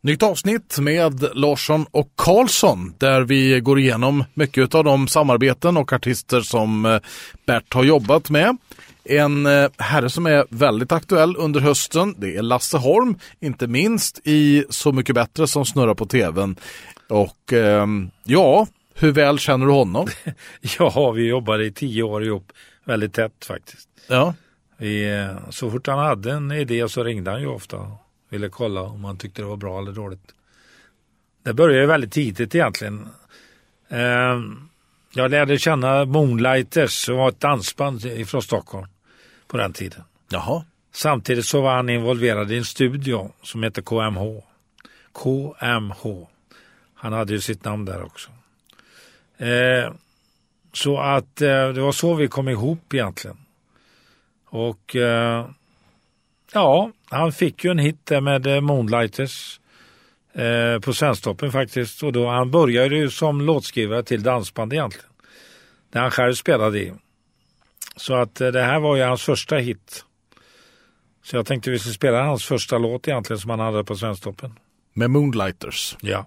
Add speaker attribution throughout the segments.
Speaker 1: Nytt avsnitt med Larsson och Karlsson där vi går igenom mycket av de samarbeten och artister som eh, Bert har jobbat med. En eh, herre som är väldigt aktuell under hösten, det är Lasse Holm, inte minst i Så mycket bättre som snurrar på tvn. Och eh, ja, hur väl känner du honom?
Speaker 2: ja, vi jobbade i tio år ihop, väldigt tätt faktiskt.
Speaker 1: Ja.
Speaker 2: Vi, eh, så fort han hade en idé så ringde han ju ofta ville kolla om han tyckte det var bra eller dåligt. Det började väldigt tidigt egentligen. Ehm, jag lärde känna Moonlighters som var ett dansband från Stockholm på den tiden.
Speaker 1: Jaha.
Speaker 2: Samtidigt så var han involverad i en studio som heter KMH. KMH. Han hade ju sitt namn där också. Ehm, så att eh, det var så vi kom ihop egentligen. Och eh, Ja, han fick ju en hit där med eh, Moonlighters eh, på Svensktoppen faktiskt. Och då, han började ju som låtskrivare till dansband egentligen. Det han själv spelade i. Så att eh, det här var ju hans första hit. Så jag tänkte vi skulle spela hans första låt egentligen som han hade på Svensktoppen.
Speaker 1: Med Moonlighters?
Speaker 2: Ja.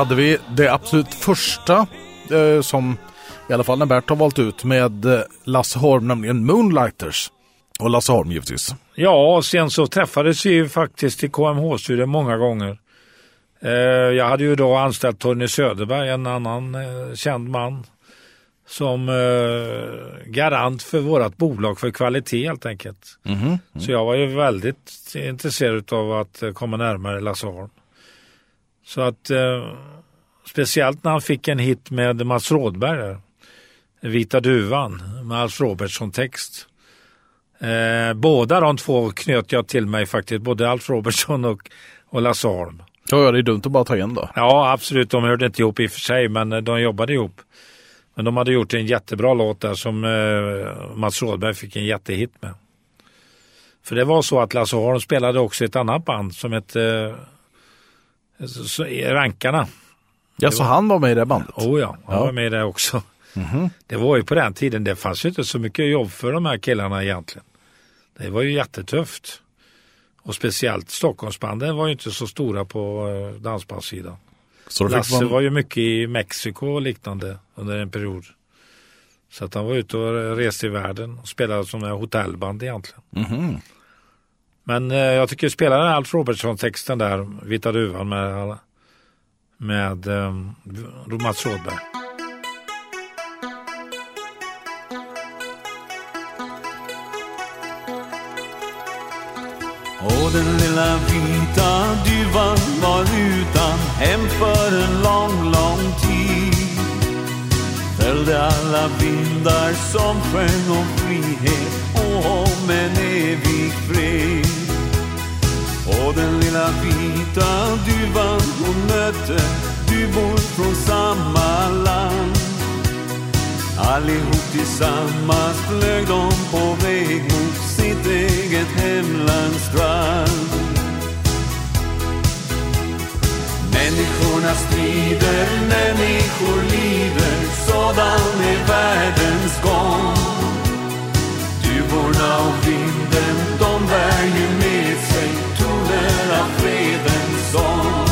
Speaker 1: Hade vi det absolut första eh, som i alla fall när Bert har valt ut med eh, Lasse Holm, nämligen Moonlighters. Och Lasse Holm givetvis.
Speaker 2: Ja, och sen så träffades vi faktiskt i KMH-studion många gånger. Eh, jag hade ju då anställt Tony Söderberg, en annan eh, känd man, som eh, garant för vårt bolag för kvalitet helt enkelt.
Speaker 1: Mm -hmm. mm.
Speaker 2: Så jag var ju väldigt intresserad av att komma närmare Lasse Holm. Så att eh, speciellt när han fick en hit med Mats Rådberg, Vita duvan med Alf Robertsson text. Eh, båda de två knöt jag till mig faktiskt, både Alf Robertsson och, och Lasse Holm.
Speaker 1: Ja, det är dumt att bara ta en då.
Speaker 2: Ja, absolut. De hörde inte ihop i och för sig, men de jobbade ihop. Men de hade gjort en jättebra låt där som eh, Mats Rådberg fick en jättehit med.
Speaker 3: För det var så att Lasse Holm spelade också i ett annat band som hette eh, så- Rankarna.
Speaker 1: Ja, så han var med i det bandet?
Speaker 3: Oh ja, han
Speaker 1: Ja.
Speaker 3: var med i det också.
Speaker 1: Mhm.
Speaker 3: Det var ju på den tiden, det fanns ju inte så mycket jobb för de här killarna egentligen. Det var ju jättetufft. Och speciellt Stockholmsbanden var ju inte så stora på eh, dansbandssidan.
Speaker 1: Så
Speaker 3: Lasse
Speaker 1: man...
Speaker 3: var ju mycket i Mexiko och liknande under en period. Så att han var ute och reste i världen och spelade som en hotellband egentligen.
Speaker 1: Mhm.
Speaker 3: Men eh, jag tycker spelaren Alf Robertsson-texten där, Vita duvan med, med eh, Mats Rådberg.
Speaker 4: Och den lilla vita duvan var utan hem för en lång, lång tid Följde alla vindar som sjöng om frihet och om en evig fred Och den lilla vita duvan hon mötte duvor från samma land Allihop tillsammans flög de på väg mot sitt eget hemlands strand. Människorna strider, människor lider, sådan är världens gång. Duvorna och vinden, de bär ju med sig toner av fredens sång.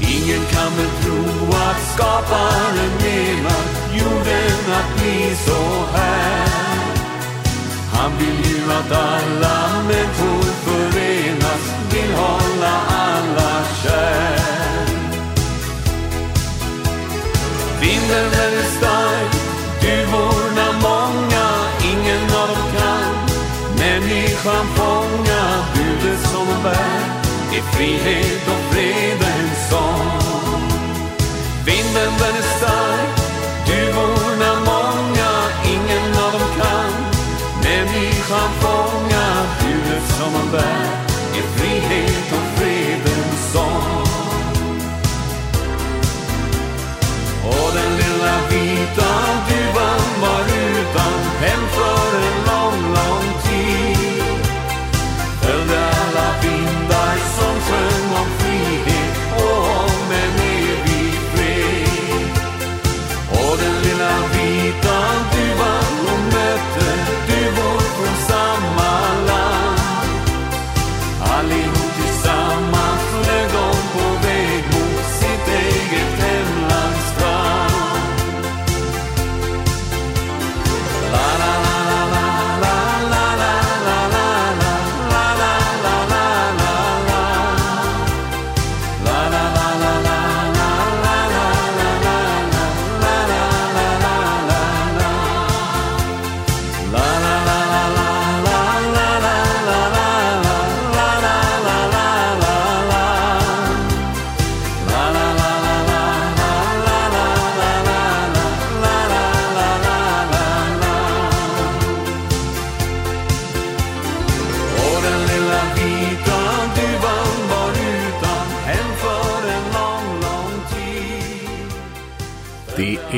Speaker 4: Ingen kan väl tro att skaparen menar jorden att bli så här. Han vill ju att alla människor förenas, vill hålla alla kär. Vinden kan fånga budet som bär i frihet och fredens sång. Vinden den är stark, duvorna många, ingen av dem kan människan fånga budet som man bär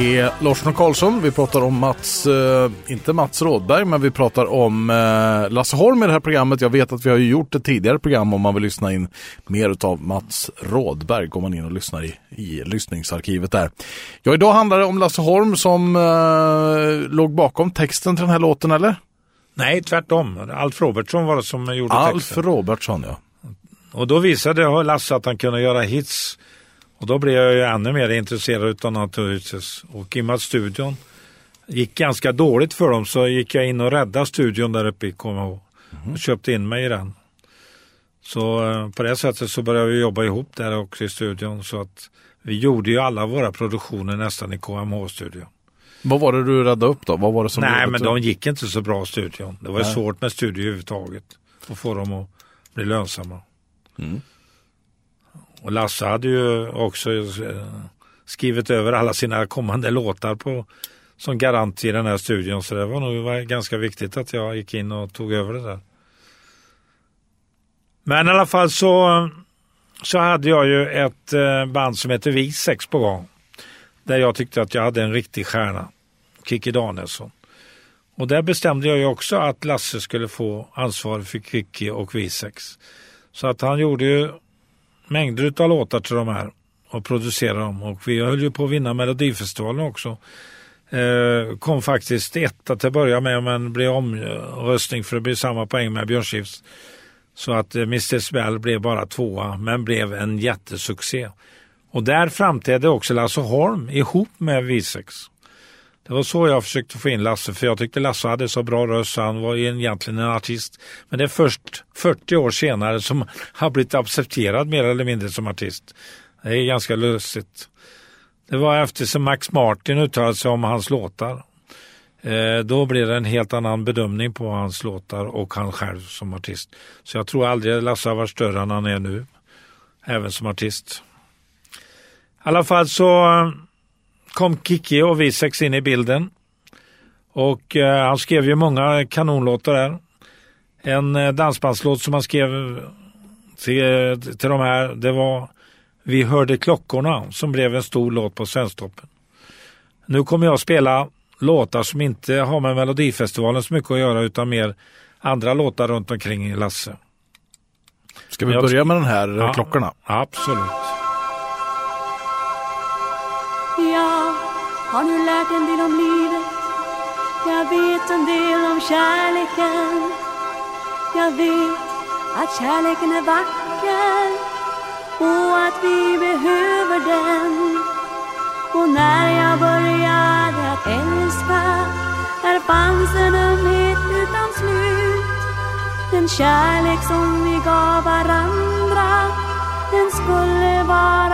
Speaker 1: är Larsson och Karlsson. Vi pratar om Mats, eh, inte Mats Rådberg, men vi pratar om eh, Lasse Holm i det här programmet. Jag vet att vi har gjort ett tidigare program om man vill lyssna in mer av Mats Rådberg. Går man in och lyssnar i, i lyssningsarkivet där. Ja, idag handlar det om Lasse Holm som eh, låg bakom texten till den här låten, eller?
Speaker 3: Nej, tvärtom. Alf Robertsson var det som gjorde
Speaker 1: Alf
Speaker 3: texten.
Speaker 1: Robertsson, ja.
Speaker 3: Och då visade Lasse att han kunde göra hits. Och då blev jag ju ännu mer intresserad utav naturligtvis. Och i och med att studion gick ganska dåligt för dem så gick jag in och räddade studion där uppe i KMH. Och köpte in mig i den. Så eh, på det sättet så började vi jobba ihop där också i studion. Så att vi gjorde ju alla våra produktioner nästan i KMH-studion.
Speaker 1: Vad var det du räddade upp då? Vad var det som
Speaker 3: Nej, men de gick inte så bra studion. Det var
Speaker 1: Nej.
Speaker 3: svårt med studier överhuvudtaget. Att få dem att bli lönsamma.
Speaker 1: Mm.
Speaker 3: Och Lasse hade ju också eh, skrivit över alla sina kommande låtar på, som garant i den här studion. Så det var nog ganska viktigt att jag gick in och tog över det där. Men i alla fall så, så hade jag ju ett eh, band som heter Visex på gång. Där jag tyckte att jag hade en riktig stjärna. Kikki Danielsson. Och där bestämde jag ju också att Lasse skulle få ansvar för Kikki och Visex. Så att han gjorde ju mängder av låtar till de här och producerade dem. Och vi höll ju på att vinna Melodifestivalen också. Eh, kom faktiskt etta till att börja med men blev omröstning för det blev samma poäng med Björn Skifs. Så att eh, Mr Bell blev bara tvåa men blev en jättesuccé. Och där framträdde också Lasse Holm ihop med Visex. Det var så jag försökte få in Lasse, för jag tyckte Lasse hade så bra röst så han var egentligen en artist. Men det är först 40 år senare som han har blivit accepterad mer eller mindre som artist. Det är ganska lustigt. Det var efter som Max Martin uttalade sig om hans låtar. Eh, då blev det en helt annan bedömning på hans låtar och han själv som artist. Så jag tror aldrig Lasse har varit större än han är nu, även som artist. I alla fall så eh, kom Kiki och Visex in i bilden. Och eh, han skrev ju många kanonlåtar där. En eh, dansbandslåt som han skrev till, till de här, det var Vi hörde klockorna som blev en stor låt på Svensktoppen. Nu kommer jag spela låtar som inte har med Melodifestivalen så mycket att göra utan mer andra låtar runt omkring Lasse.
Speaker 1: Ska vi börja med den här
Speaker 3: Ja.
Speaker 1: ja. klockorna?
Speaker 3: Absolut.
Speaker 5: Har nu lärt en del om livet? Jag vet en del om kärleken. Jag vet att kärleken är vacker och att vi behöver den. Och när jag började att älska Där fanns en ömhet utan slut. Den kärlek som vi gav varandra Den skulle vara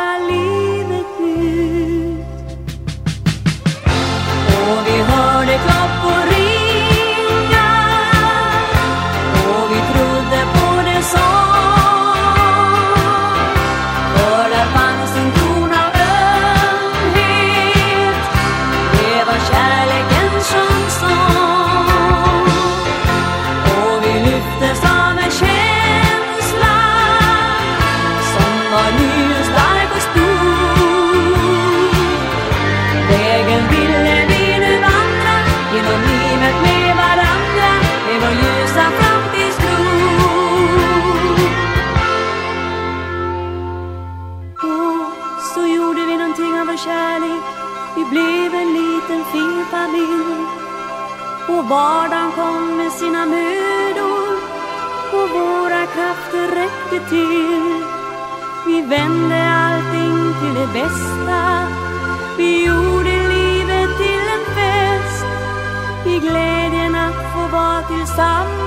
Speaker 5: alltid till. Vi vände allting till det bästa. Vi gjorde livet till en fest. I glädjen att få vara tillsammans.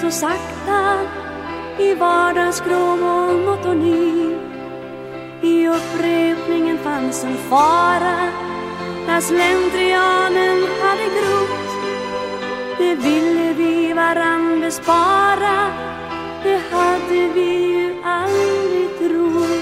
Speaker 5: Så sakta i vardagsgrå monotoni. I upprepningen fanns en fara när slentrianen hade grott. Det ville vi varann bespara, det hade vi ju aldrig trott.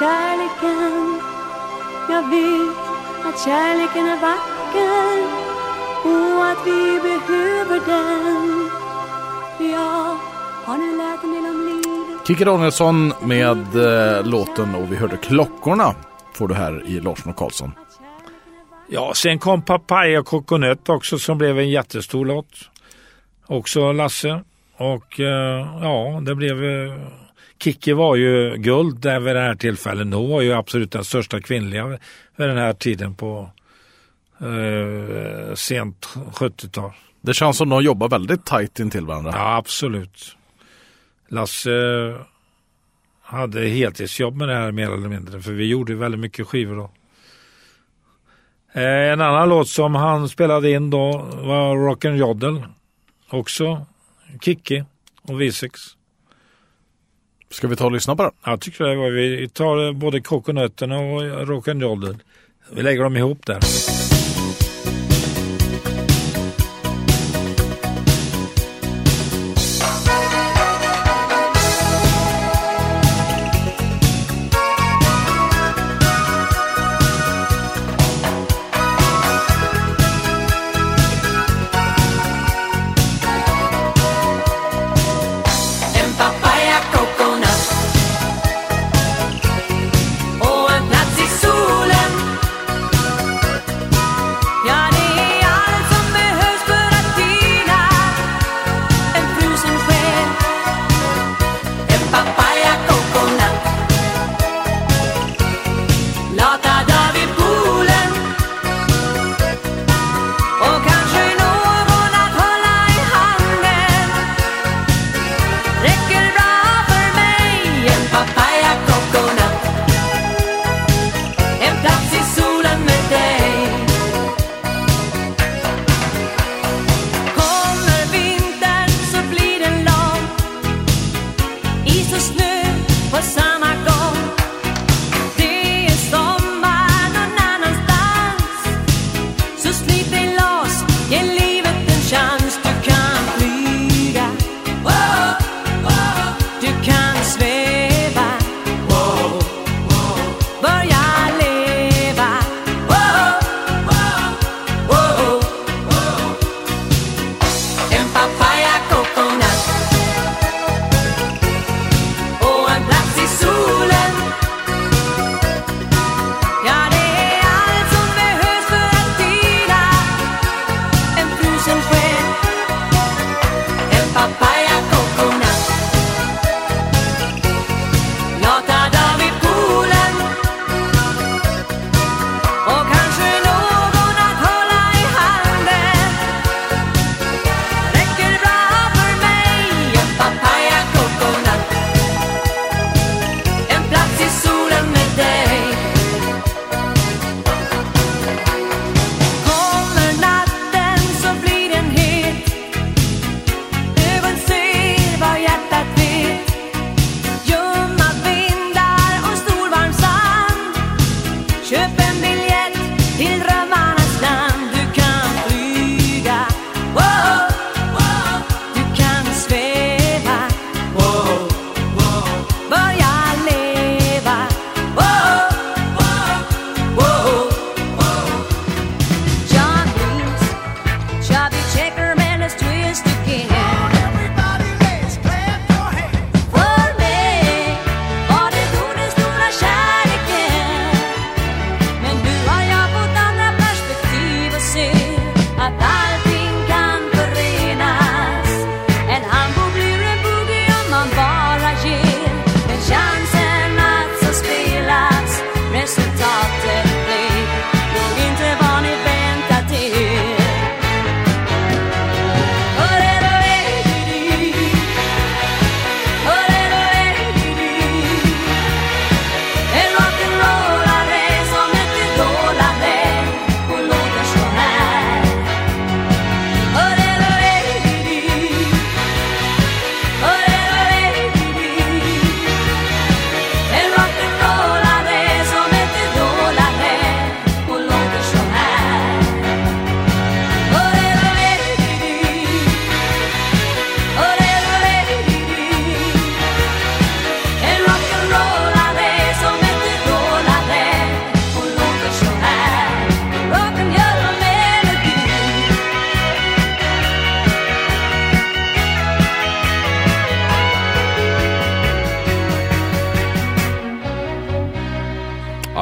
Speaker 5: Kärleken. Jag vet att kärleken är vacker och att vi behöver den. Jag har nu lärt en del om livet.
Speaker 1: Kikki Danielsson med eh, låten och vi hörde klockorna får du här i Larsson och Karlsson.
Speaker 3: Ja, sen kom Papaya Coconut också som blev en jättestor låt. Också Lasse. Och eh, ja, det blev... Eh, Kikki var ju guld där vid det här tillfället. Hon var ju absolut den största kvinnliga vid den här tiden på eh, sent 70-tal.
Speaker 1: Det känns som de jobbar väldigt tajt intill varandra.
Speaker 3: Ja, absolut. Lasse hade heltidsjobb med det här mer eller mindre, för vi gjorde väldigt mycket skivor då. Eh, En annan låt som han spelade in då var Rock'n'Joddle. Också Kikki och V6.
Speaker 1: Ska vi ta och lyssna på den?
Speaker 3: Jag tycker det var vi tar eh, både Coconutterna och Rock'n'Joddle. Vi lägger dem ihop där.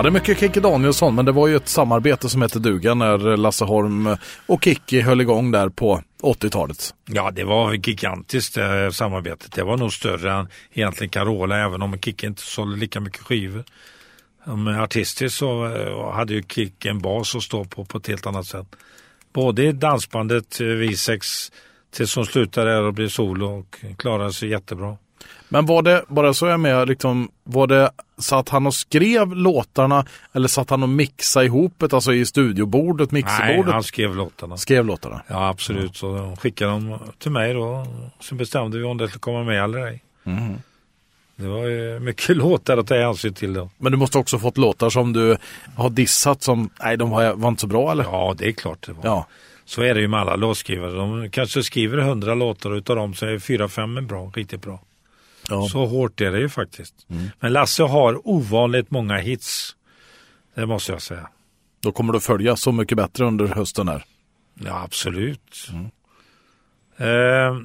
Speaker 1: Det är mycket Kikki Danielsson, men det var ju ett samarbete som hette duga när Lasse Holm och Kikki höll igång där på 80-talet.
Speaker 3: Ja, det var gigantiskt det eh, samarbetet. Det var nog större än egentligen Carola, även om Kikki inte sålde lika mycket skivor. Men artistiskt så eh, hade ju Kikki en bas att stå på på ett helt annat sätt. Både i dansbandet eh, V6 slutade där och blev solo och klarade sig jättebra.
Speaker 1: Men var det, bara så jag med, liksom, var det satt han och skrev låtarna eller satt han och mixade ihop det, alltså i studiobordet,
Speaker 3: Nej,
Speaker 1: mixerbordet?
Speaker 3: han skrev låtarna.
Speaker 1: Skrev låtarna?
Speaker 3: Ja, absolut. Så skickade de till mig då. Sen bestämde vi om det skulle komma med eller ej.
Speaker 1: Mhm.
Speaker 3: Det var ju mycket låtar att ta hänsyn till då.
Speaker 1: Men du måste också fått låtar som du har dissat som, nej de var, var inte så bra eller?
Speaker 3: Ja, det är klart det var.
Speaker 1: Ja.
Speaker 3: Så är det ju med alla låtskrivare. De kanske skriver hundra låtar och utav dem så är fyra, fem är bra, riktigt bra.
Speaker 1: Ja.
Speaker 3: Så hårt är det ju faktiskt. Men Lasse har ovanligt många hits. Det måste jag säga.
Speaker 1: Då kommer du följa Så mycket bättre under hösten här.
Speaker 3: Ja, absolut. Eh,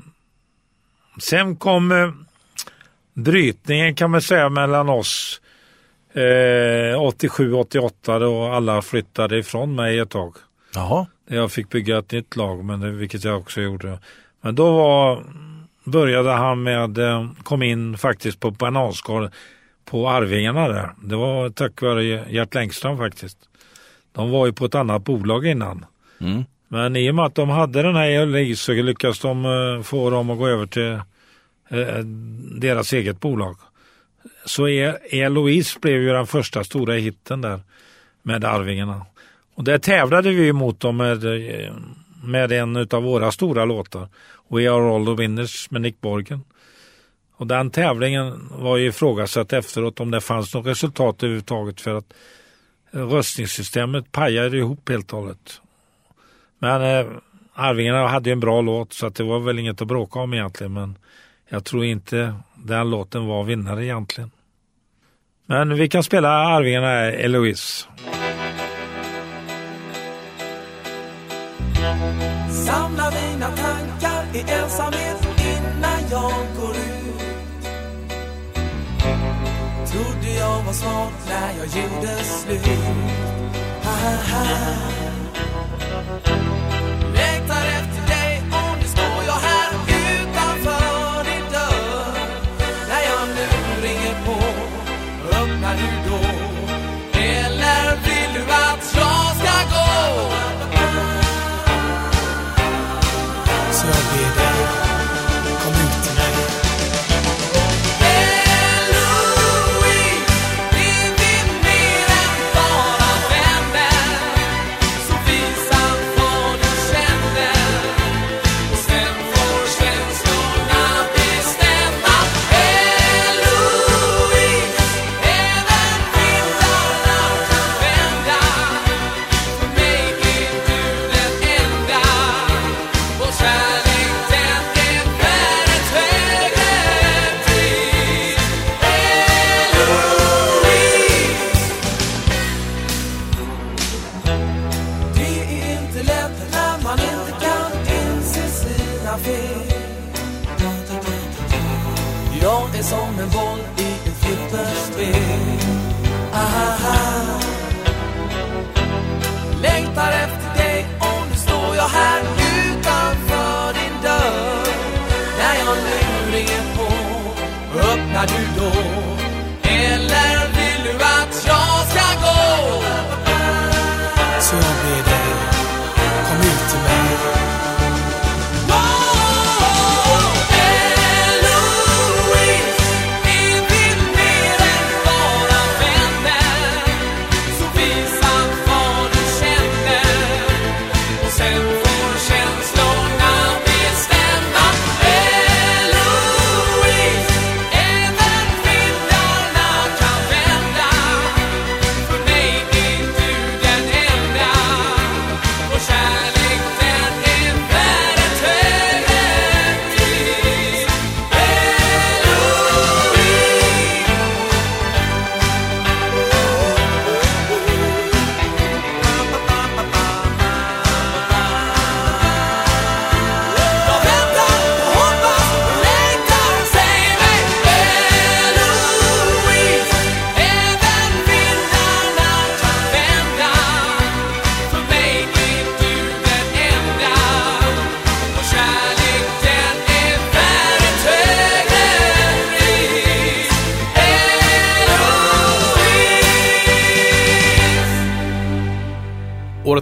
Speaker 3: sen kom eh, brytningen kan man säga mellan oss eh, 87-88 då alla flyttade ifrån mig ett tag.
Speaker 1: Jaha.
Speaker 3: Jag fick bygga ett nytt lag, men det, vilket jag också gjorde. Men då var, började han med, eh, kom in faktiskt på bananskal på Arvingarna där. Det var tack vare Gert Längström faktiskt. De var ju på ett annat bolag innan.
Speaker 1: Mm.
Speaker 3: Men i och med att de hade den här Eloise så lyckades de eh, få dem att gå över till eh, deras eget bolag. Så E- Eloise blev ju den första stora hitten där med Arvingarna. Och där tävlade vi mot dem med, med en av våra stora låtar. We are all the winners med Nick Borgen. Och den tävlingen var ju ifrågasatt efteråt om det fanns något resultat överhuvudtaget för att eh, röstningssystemet pajade ihop helt och hållet. Men eh, Arvingarna hade ju en bra låt så att det var väl inget att bråka om egentligen. Men jag tror inte den låten var vinnare egentligen. Men vi kan spela Arvingarna
Speaker 6: eh, Eloise. I ensamhet innan jag går ut Trodde jag var smart när jag gjorde slut ha, ha, ha.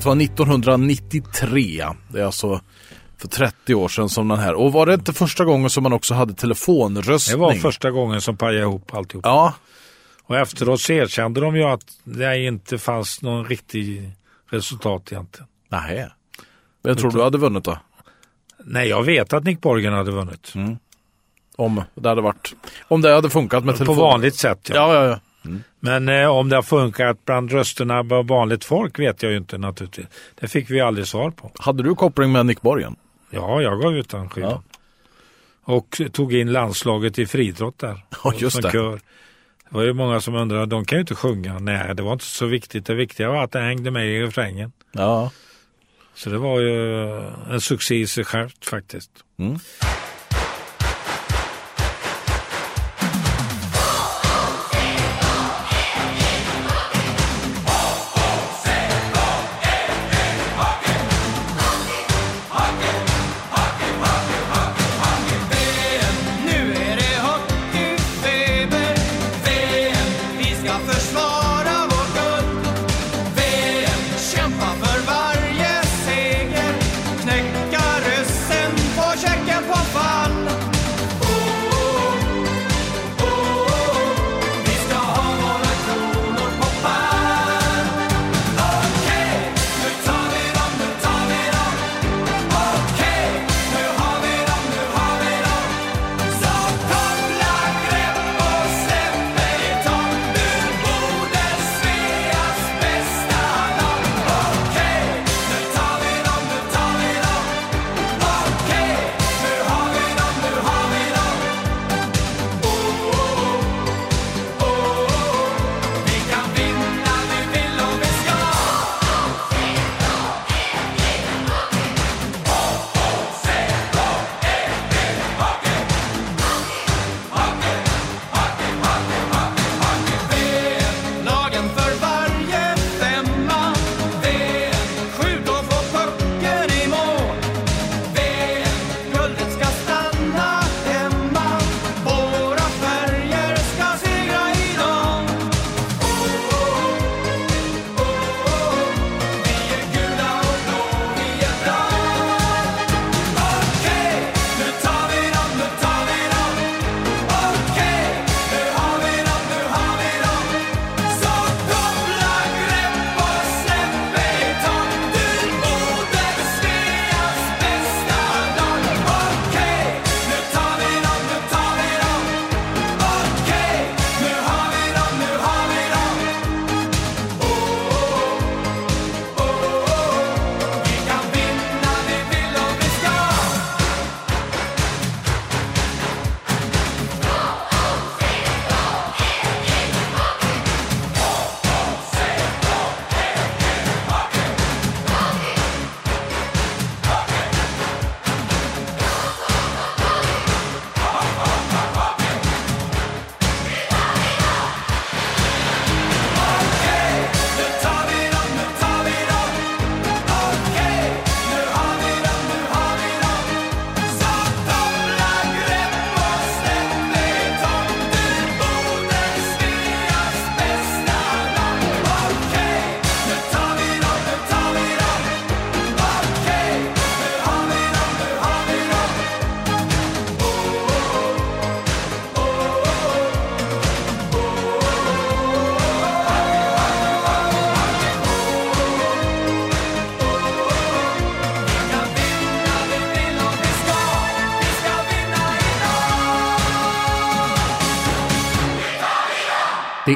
Speaker 1: Året var 1993. Det är alltså för 30 år sedan som den här. Och var det inte första gången som man också hade
Speaker 3: Det
Speaker 1: telefonröstning?
Speaker 3: var första gången som pajade ihop alltihop.
Speaker 1: Ja,
Speaker 3: Och efteråt så erkände de ju att det inte fanns någon riktig resultat egentligen.
Speaker 1: nej. Vem tror du hade vunnit då?
Speaker 3: Nej, jag vet att Nick Borgen hade vunnit.
Speaker 1: Om det hade varit, om det hade funkat med
Speaker 3: På
Speaker 1: telefon.
Speaker 3: vanligt sätt ja.
Speaker 1: Ja, ja, ja.
Speaker 3: Men eh, om det har funkat bland rösterna bland vanligt folk vet jag ju inte naturligtvis. Det fick vi aldrig svar på.
Speaker 1: Hade du koppling med Nick Borgen?
Speaker 3: Ja, jag gav ut den skivan. Och tog in landslaget i friidrott där.
Speaker 1: Ja, just det.
Speaker 3: Kör. Det var ju många som undrade, de kan ju inte sjunga. Nej, det var inte så viktigt. Det viktiga var att det hängde med i refrängen.
Speaker 1: Ja.
Speaker 3: Så det var ju en succé i sig självt faktiskt.
Speaker 7: Nu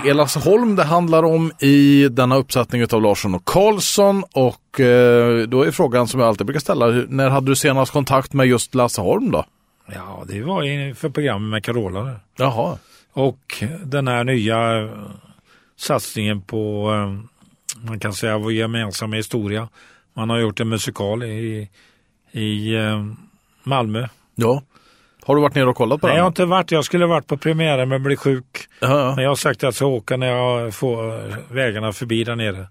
Speaker 7: idag
Speaker 1: Det handlar om i denna uppsättning av Larsson och Karlsson och eh, då är frågan som jag alltid brukar ställa, när hade du senast kontakt med just Lasse Holm då?
Speaker 3: Ja, det var ju för programmet med Carola. där.
Speaker 1: Jaha,
Speaker 3: Och den här nya eh, satsningen på, eh, man kan säga vår gemensamma historia. Man har gjort en musikal i, i Malmö.
Speaker 1: ja. Har du varit nere och kollat på
Speaker 3: Nej, jag har
Speaker 1: den?
Speaker 3: inte varit. Jag skulle varit på premiären men blev sjuk.
Speaker 1: Ja, ja.
Speaker 3: Men jag har sagt att jag ska åka när jag får vägarna förbi där nere.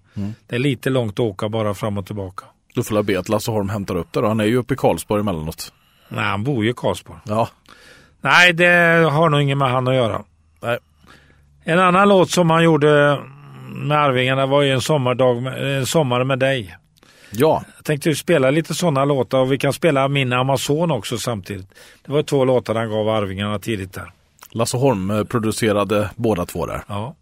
Speaker 3: Det är lite långt att åka bara fram och tillbaka.
Speaker 1: Du får väl be att Lasse Holm hämtar upp det då. Han är ju uppe i Karlsborg emellanåt.
Speaker 3: Nej, han bor ju i Karlsborg.
Speaker 1: Ja,
Speaker 3: Nej, det har nog inget med han att göra.
Speaker 1: nej.
Speaker 3: En annan låt som han gjorde med Arvingarna var ju en, sommardag med, en sommar med dig.
Speaker 1: Ja.
Speaker 3: Jag tänkte spela lite sådana låtar och vi kan spela Min Amazon också samtidigt. Det var två låtar han gav Arvingarna tidigt där.
Speaker 1: Lasse Holm eh, producerade båda två där.
Speaker 3: Ja.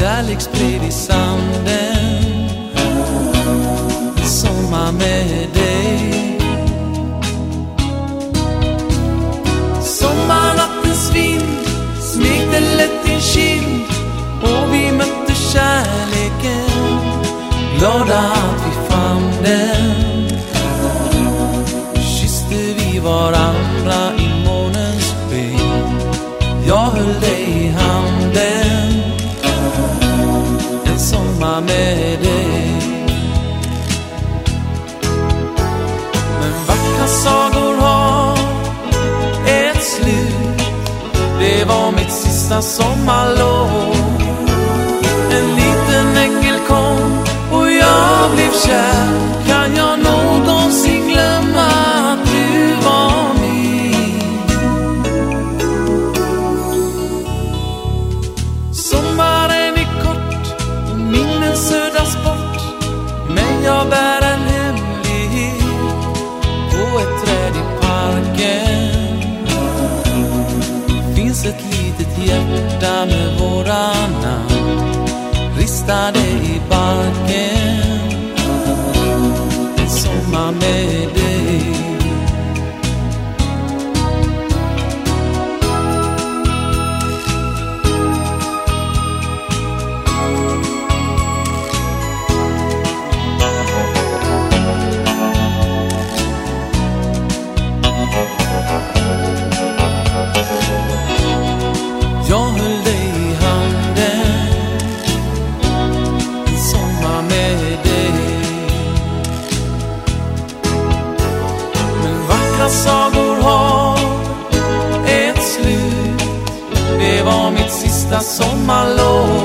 Speaker 6: kärleksbrev i sanden. Sommar med dig. Sommarnattens vind smekte lätt din kind och vi mötte kärleken. Glada att vi fann den. Kysste vi varann samma med dig. Men vackra sagor har ett slut. Det var mitt sista sommarlov. En liten ängel kom och jag blev kär. started so my Lord.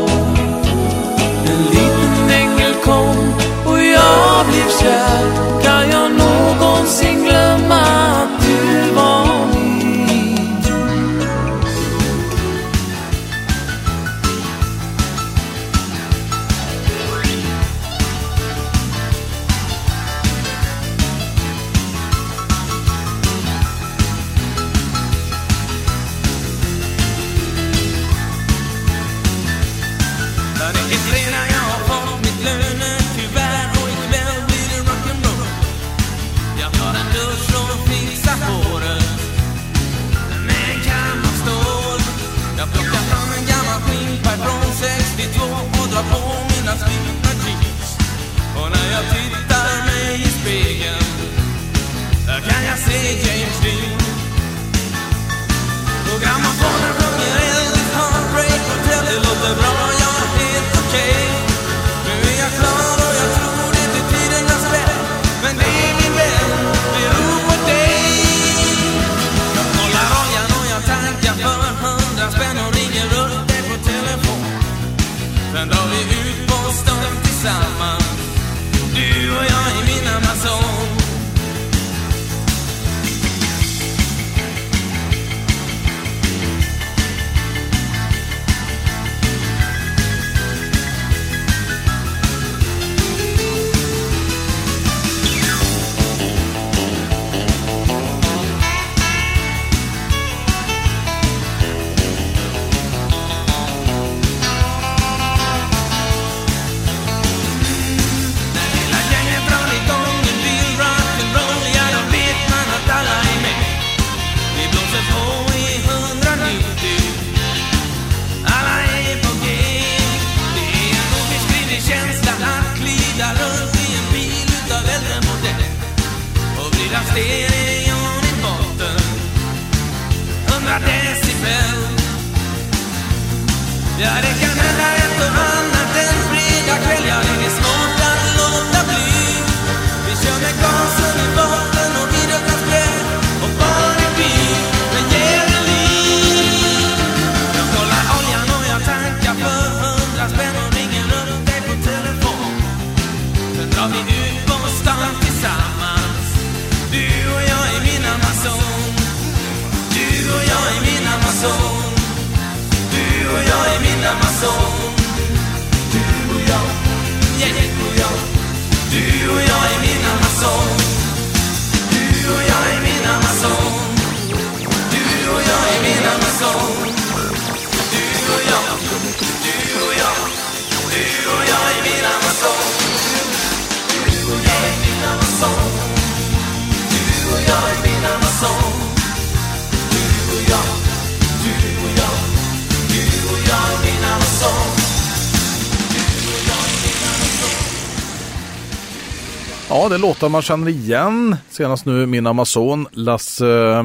Speaker 6: Det är
Speaker 1: låtar man känner igen. Senast nu min Amazon, Lasse eh,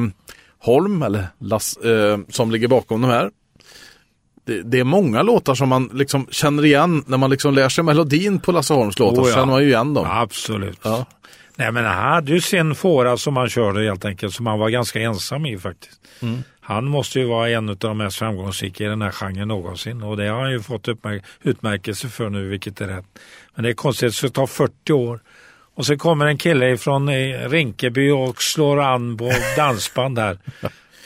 Speaker 1: Holm, eller Lass, eh, som ligger bakom de här. Det, det är många låtar som man liksom känner igen när man liksom lär sig melodin på Lasse Holms låtar.
Speaker 3: Oh, ja.
Speaker 1: känner man ju igen dem.
Speaker 3: Absolut.
Speaker 1: Ja.
Speaker 3: Nej men han hade ju sin fåra som han körde helt enkelt som han var ganska ensam i faktiskt.
Speaker 1: Mm.
Speaker 3: Han måste ju vara en av de mest framgångsrika i den här genren någonsin och det har han ju fått utmärkelse för nu vilket är rätt. Men det är konstigt, det ska ta 40 år. Och så kommer en kille från Rinkeby och slår an på dansband här.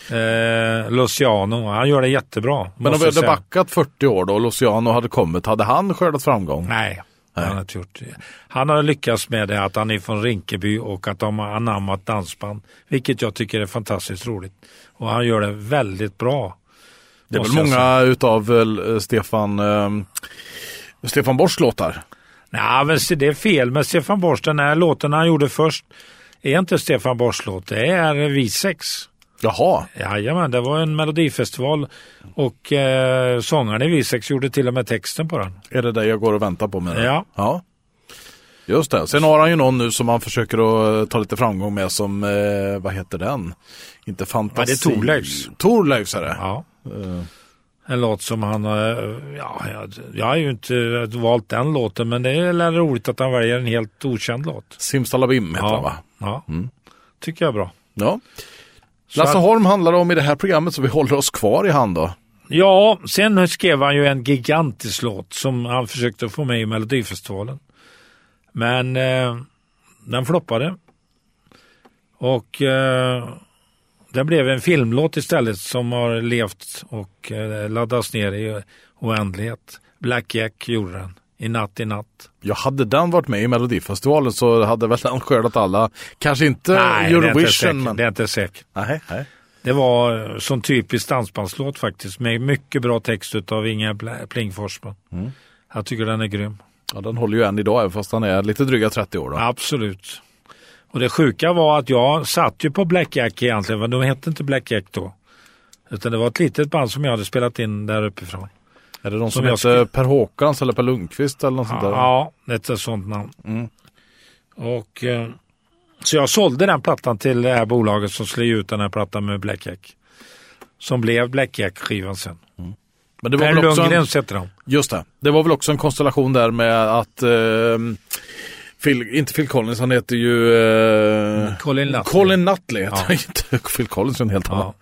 Speaker 3: Eh, Luciano, han gör det jättebra.
Speaker 1: Men om vi hade backat 40 år då och Luciano hade kommit, hade han skördat framgång?
Speaker 3: Nej, har
Speaker 1: Nej.
Speaker 3: han inte gjort. Han har lyckats med det att han är från Rinkeby och att de har anammat dansband. Vilket jag tycker är fantastiskt roligt. Och han gör det väldigt bra.
Speaker 1: Det är väl många utav eh, Stefan, eh, Stefan Borsch låtar?
Speaker 3: Nej, men det är fel med Stefan Borsch. Den här låten han gjorde först är inte Stefan Borsch låt. Det är Vi sex.
Speaker 1: Jaha,
Speaker 3: Jajamän, det var en melodifestival och eh, sångaren i Vi sex gjorde till och med texten på den.
Speaker 1: är det det jag går och väntar på med?
Speaker 3: Ja.
Speaker 1: ja. Just det. Sen har han ju någon nu som han försöker att eh, ta lite framgång med som, eh, vad heter den? Inte fantasi.
Speaker 3: Ja, det är Thorleifs.
Speaker 1: Thorleifs är det.
Speaker 3: Ja.
Speaker 1: Eh,
Speaker 3: En låt som han, eh, ja, jag, har ju inte valt den låten men det är roligt att han väljer en helt okänd låt.
Speaker 1: Simsalabim heter
Speaker 3: ja.
Speaker 1: den va?
Speaker 3: Ja,
Speaker 1: Mm.
Speaker 3: tycker jag är bra.
Speaker 1: Ja. Lasse Holm handlar om i det här programmet så vi håller oss kvar i han då.
Speaker 3: Ja, sen skrev han ju en gigantisk låt som han försökte få med i Melodifestivalen. Men eh, den floppade. Och eh, det blev en filmlåt istället som har levt och eh, laddats ner i oändlighet. Black Jack gjorde den. I natt i natt.
Speaker 1: Ja, hade den varit med i Melodifestivalen så hade väl den skördat alla. Kanske inte
Speaker 3: Nej, det är inte
Speaker 1: Eurovision
Speaker 3: säkert.
Speaker 1: men...
Speaker 3: Det är inte säkert.
Speaker 1: Nej, nej.
Speaker 3: Det var eh, som typisk dansbandslåt faktiskt med mycket bra text av Inga Pl- Plingforsman.
Speaker 1: Mm.
Speaker 3: Jag tycker den är grym.
Speaker 1: Ja, den håller ju än idag även fast han är lite dryga 30 år då.
Speaker 3: Absolut. Och det sjuka var att jag satt ju på Black Jack egentligen, men de hette inte Black Jack då. Utan det var ett litet band som jag hade spelat in där uppifrån.
Speaker 1: Är det de som,
Speaker 3: Som skulle-
Speaker 1: Per Håkans eller Per Lundqvist eller något sånt där?
Speaker 3: Ja, ett sånt namn.
Speaker 1: Mm.
Speaker 3: Och, eh, så jag sålde den plattan till det här bolaget som ge ut den här plattan med Black Jack. Som blev Black Jack-skivan sen.
Speaker 1: Men det var
Speaker 3: Per
Speaker 1: väl också en,
Speaker 3: Lundgrens heter de.
Speaker 1: Just det. Det var väl också en konstellation där med att eh, Phil, inte Phil Collins, han heter ju eh,
Speaker 3: Colin Nutley.
Speaker 1: Colin Nutley.
Speaker 3: Ja.
Speaker 1: heter inte Phil Collins, är en helt
Speaker 3: Ja.
Speaker 1: annan.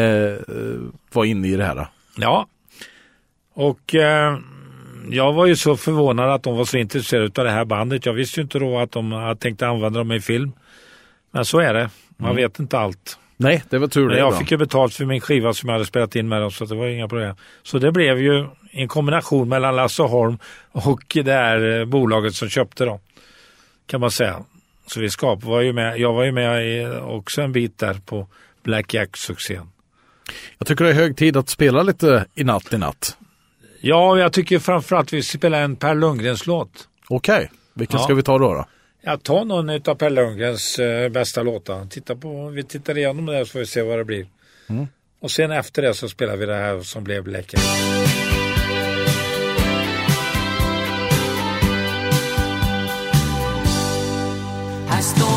Speaker 1: Eh, eh, var inne i det här. Då.
Speaker 3: Ja. Och eh, jag var ju så förvånad att de var så intresserade av det här bandet. Jag visste ju inte då att de hade tänkt använda dem i film. Men så är det. Man vet inte allt.
Speaker 1: Nej, det var tur
Speaker 3: Men
Speaker 1: det.
Speaker 3: jag
Speaker 1: då.
Speaker 3: fick ju betalt för min skiva som jag hade spelat in med dem så det var inga problem. Så det blev ju en kombination mellan Lasse Holm och det här eh, bolaget som köpte dem. Kan man säga. Så vi skap var ju med, jag var ju med i, också en bit där på Black Jack-succén.
Speaker 1: Jag tycker det är hög tid att spela lite i natt i natt.
Speaker 3: Ja, jag tycker framförallt vi spelar en Per Lundgrens låt.
Speaker 1: Okej, vilken
Speaker 3: Ja.
Speaker 1: ska vi ta då? då?
Speaker 3: Jag tar någon av Per Lundgrens eh, bästa låtar. Titta på, vi tittar igenom det här så får vi se vad det blir.
Speaker 1: Mm.
Speaker 3: Och sen efter det så spelar vi det här som blev Black Jack.
Speaker 4: Här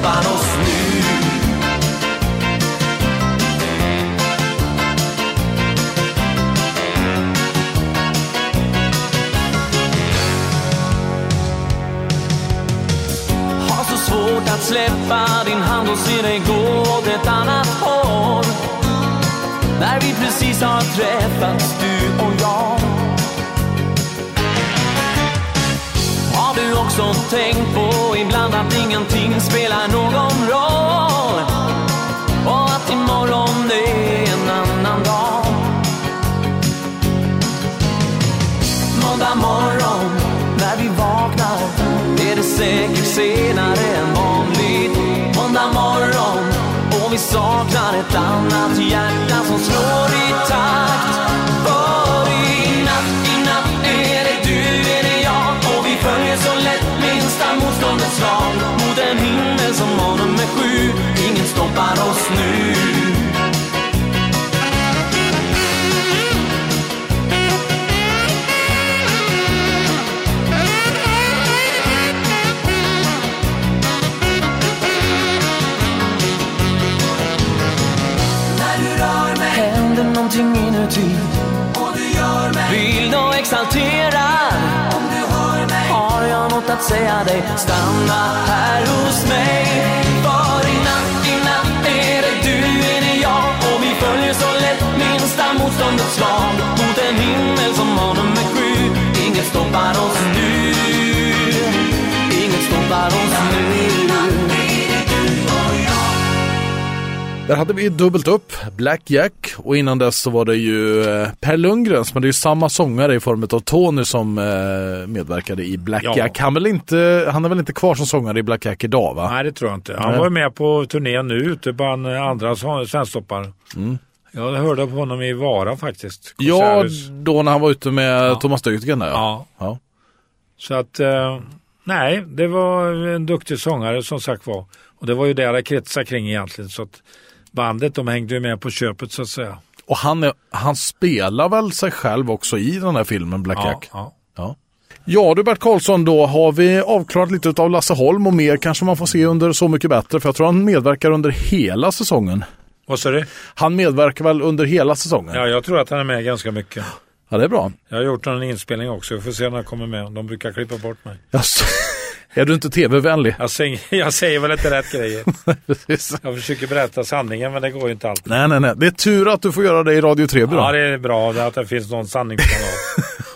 Speaker 5: Inget oss nu. Har så svårt att släppa din hand och se dig gå åt ett annat håll. När vi precis har träffats, du också tänkt på ibland att ingenting spelar någon roll. Och att imorgon det är en annan dag. Måndag morgon när vi vaknar är det säkert senare än vanligt. Måndag morgon och vi saknar ett annat hjärta som slår i motståndets lag mot en himmel som morgon med sju. Ingen stoppar oss nu. Händer någonting inuti och du gör mig vild och exalterad att säga dig Stanna här hos mig.
Speaker 1: Där hade vi dubbelt upp, Black Jack och innan dess så var det ju eh, Per Lundgrens men det är ju samma sångare i form av Tony som eh, medverkade i Black
Speaker 3: Ja.
Speaker 1: Jack. Han, väl inte, han är väl inte kvar som sångare i Black Jack idag va?
Speaker 3: Nej, det tror jag inte. Han
Speaker 1: Nej.
Speaker 3: var ju med på turnén nu ute bland andra så- svensktoppar.
Speaker 1: Mm.
Speaker 3: Jag hörde på honom i Vara faktiskt.
Speaker 1: Ja,
Speaker 3: Konserthus.
Speaker 1: då när han var ute med
Speaker 3: Ja.
Speaker 1: Thomas Deutgen där ja.
Speaker 3: ja.
Speaker 1: ja.
Speaker 3: Så att, eh, nej, det var en duktig sångare som sagt var. Och det var ju det det kretsade kring egentligen. Så att bandet de hängde ju med på köpet så att säga.
Speaker 1: Och han, är, han spelar väl sig själv också i den här filmen Black
Speaker 3: Ja,
Speaker 1: Jack?
Speaker 3: ja.
Speaker 1: Ja. Ja du Bert Karlsson, då har vi avklarat lite av Lasse Holm och mer kanske man får se under Så mycket bättre för jag tror han medverkar under hela säsongen.
Speaker 3: Vad sa du?
Speaker 1: Han medverkar väl under hela säsongen?
Speaker 3: Ja, jag tror att han är med ganska mycket.
Speaker 1: Ja, det är bra.
Speaker 3: Jag har gjort en inspelning också. Vi får se när han kommer med. De brukar klippa bort mig.
Speaker 1: Jaså, är du inte tv-vänlig?
Speaker 3: Jag säger, jag säger väl inte rätt grejer. Jag försöker berätta sanningen men det går ju inte alltid.
Speaker 1: Nej, nej, nej. Det är tur att du får göra det i Radio 3
Speaker 3: Ja,
Speaker 1: bra.
Speaker 3: det är bra att det finns någon sanningskanal.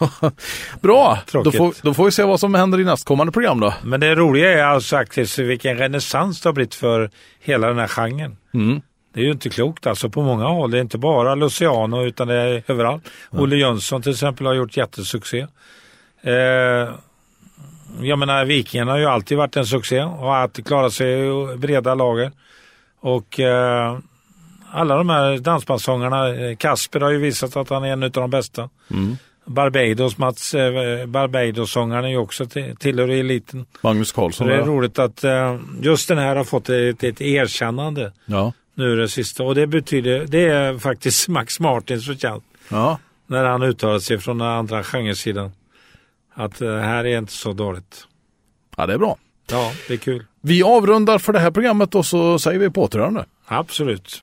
Speaker 1: Bra, då får, då får vi se vad som händer i nästkommande program då.
Speaker 3: Men det roliga är alltså faktiskt vilken renässans det har blivit för hela den här genren.
Speaker 1: Mm.
Speaker 3: Det är ju inte klokt alltså på många håll. Det är inte bara Luciano utan det är överallt. Olle Jönsson till exempel har gjort jättesuccé. Eh, jag menar Vikingarna har ju alltid varit en succé och har alltid klarat sig i breda lager. Och eh, alla de här dansbandssångarna, eh, Kasper har ju visat att han är en av de bästa. Barbados, Mats eh, Barbados-sångaren är ju också till, tillhör eliten.
Speaker 1: Magnus
Speaker 3: Så
Speaker 1: Karlsson.
Speaker 3: det är
Speaker 1: där.
Speaker 3: roligt att eh, just den här har fått ett, ett erkännande
Speaker 1: Ja.
Speaker 3: nu det sista. Och det betyder, det är faktiskt Max Martins förtjänst
Speaker 1: ja.
Speaker 3: när han uttalar sig från den andra genresidan. Att det här är inte så dåligt.
Speaker 1: Ja, det är bra.
Speaker 3: Ja, det är kul.
Speaker 1: Vi avrundar för det här programmet och så säger vi på återhörande.
Speaker 3: Absolut.